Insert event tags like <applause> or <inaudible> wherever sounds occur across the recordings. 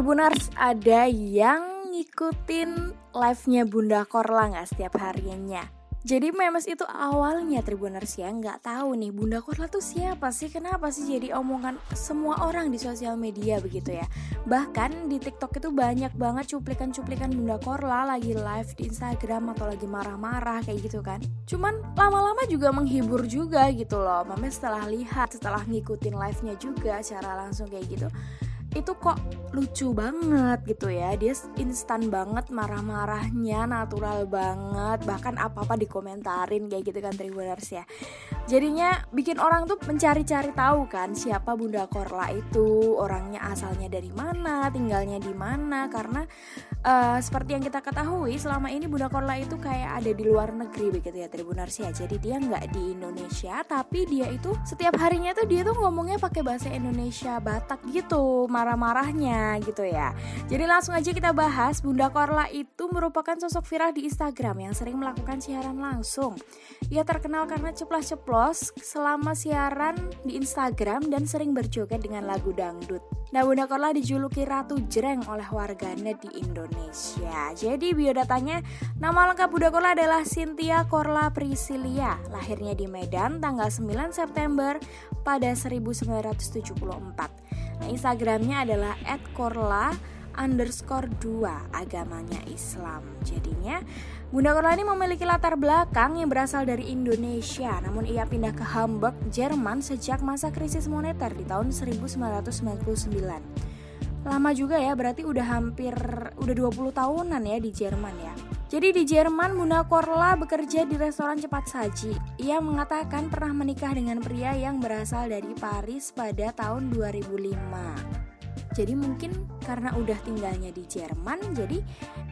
Tribuners ada yang ngikutin live-nya Bunda Korla nggak setiap harinya? Jadi memes itu awalnya Tribuners ya nggak tahu nih Bunda Korla tuh siapa sih? Kenapa sih jadi omongan semua orang di sosial media begitu ya? Bahkan di TikTok itu banyak banget cuplikan-cuplikan Bunda Korla lagi live di Instagram atau lagi marah-marah kayak gitu kan. Cuman lama-lama juga menghibur juga gitu loh. Memes setelah lihat, setelah ngikutin live-nya juga secara langsung kayak gitu itu kok lucu banget gitu ya. Dia instan banget marah-marahnya natural banget. Bahkan apa-apa dikomentarin kayak gitu kan Tribuners ya jadinya bikin orang tuh mencari-cari tahu kan siapa Bunda Korla itu orangnya asalnya dari mana tinggalnya di mana karena uh, seperti yang kita ketahui selama ini Bunda Korla itu kayak ada di luar negeri begitu ya Tribuners ya jadi dia nggak di Indonesia tapi dia itu setiap harinya tuh dia tuh ngomongnya pakai bahasa Indonesia Batak gitu marah-marahnya gitu ya. Jadi langsung aja kita bahas Bunda Korla itu merupakan sosok viral di Instagram yang sering melakukan siaran langsung. Ia terkenal karena selama siaran di Instagram dan sering berjoget dengan lagu dangdut. Nah, Bunda Korla dijuluki Ratu Jreng oleh warganet di Indonesia. Jadi biodatanya, nama lengkap Bunda Korla adalah Cynthia Korla Priscilia. Lahirnya di Medan tanggal 9 September pada 1974. Nah, Instagramnya adalah @korla underscore 2 agamanya Islam jadinya Bunda Korla ini memiliki latar belakang yang berasal dari Indonesia namun ia pindah ke Hamburg, Jerman sejak masa krisis moneter di tahun 1999 lama juga ya berarti udah hampir udah 20 tahunan ya di Jerman ya jadi di Jerman, Bunda Korla bekerja di restoran cepat saji. Ia mengatakan pernah menikah dengan pria yang berasal dari Paris pada tahun 2005. Jadi mungkin karena udah tinggalnya di Jerman, jadi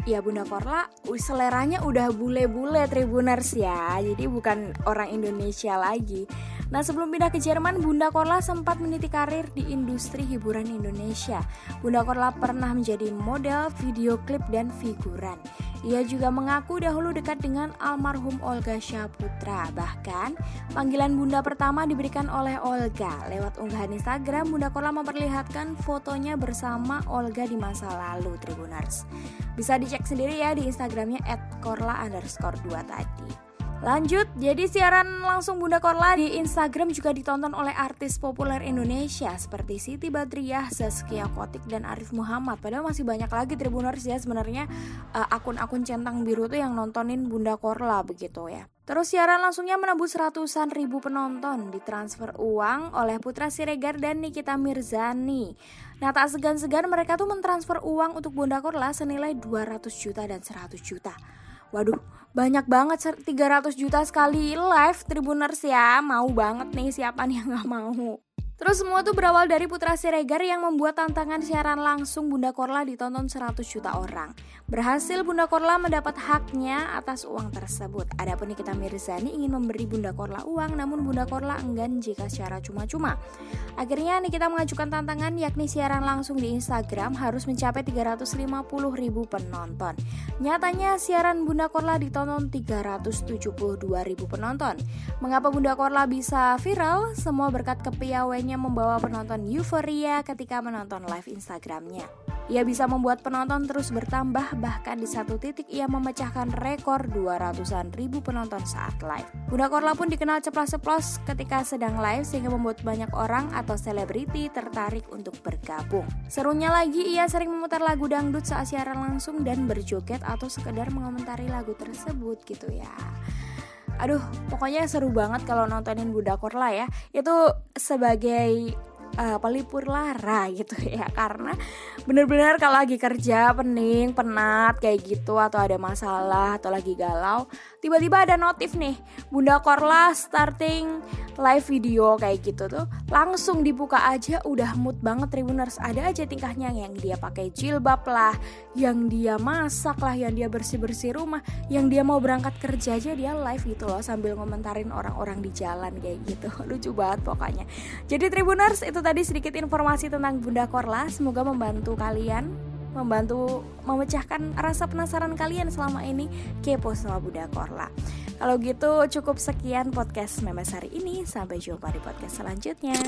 ya Bunda Korla seleranya udah bule-bule Tribuners ya. Jadi bukan orang Indonesia lagi. Nah sebelum pindah ke Jerman, Bunda Korla sempat meniti karir di industri hiburan Indonesia. Bunda Korla pernah menjadi model, video klip, dan figuran. Ia juga mengaku dahulu dekat dengan almarhum Olga Syaputra. Bahkan, panggilan Bunda pertama diberikan oleh Olga. Lewat unggahan Instagram, Bunda Korla memperlihatkan fotonya bersama Olga di masa lalu, Tribuners. Bisa dicek sendiri ya di Instagramnya @korla underscore 2 tadi. Lanjut, jadi siaran langsung Bunda Korla di Instagram juga ditonton oleh artis populer Indonesia seperti Siti Badriah, Zaskia Kotik, dan Arif Muhammad. Padahal masih banyak lagi Tribuners ya sebenarnya uh, akun-akun centang biru tuh yang nontonin Bunda Korla begitu ya. Terus siaran langsungnya menembus ratusan ribu penonton ditransfer uang oleh Putra Siregar dan Nikita Mirzani. Nah tak segan-segan mereka tuh mentransfer uang untuk Bunda Korla senilai 200 juta dan 100 juta. Waduh, banyak banget 300 juta sekali live Tribuners ya. Mau banget nih siapa nih yang gak mau. Terus semua tuh berawal dari Putra Siregar yang membuat tantangan siaran langsung Bunda Korla ditonton 100 juta orang. Berhasil Bunda Korla mendapat haknya atas uang tersebut. Adapun Nikita Mirzani ingin memberi Bunda Korla uang namun Bunda Korla enggan jika secara cuma-cuma. Akhirnya Nikita mengajukan tantangan yakni siaran langsung di Instagram harus mencapai 350 ribu penonton. Nyatanya siaran Bunda Korla ditonton 372 ribu penonton. Mengapa Bunda Korla bisa viral? Semua berkat kepiawaian hanya membawa penonton euforia ketika menonton live Instagramnya. Ia bisa membuat penonton terus bertambah, bahkan di satu titik ia memecahkan rekor 200-an ribu penonton saat live. Bunda Korla pun dikenal ceplas-ceplos ketika sedang live sehingga membuat banyak orang atau selebriti tertarik untuk bergabung. Serunya lagi, ia sering memutar lagu dangdut saat siaran langsung dan berjoget atau sekedar mengomentari lagu tersebut gitu ya aduh pokoknya seru banget kalau nontonin Bunda Korla ya. Itu sebagai uh, pelipur lara <laughs> gitu ya. Karena bener-bener kalau lagi kerja pening penat kayak gitu atau ada masalah atau lagi galau tiba-tiba ada notif nih Bunda Korla starting live video kayak gitu tuh. Langsung dibuka aja udah mood banget Tribuners ada aja tingkahnya yang dia pakai jilbab lah yang dia masak lah yang dia bersih-bersih rumah yang dia mau berangkat kerja aja dia live gitu loh sambil ngomentarin orang-orang di jalan kayak gitu. <laughs> Lucu banget pokoknya. Jadi Tribuners itu tadi sedikit informasi tentang Bunda Korla semoga membantu kalian membantu memecahkan rasa penasaran kalian selama ini kepo sama Bunda Korla. Kalau gitu cukup sekian podcast Memes hari ini. Sampai jumpa di podcast selanjutnya.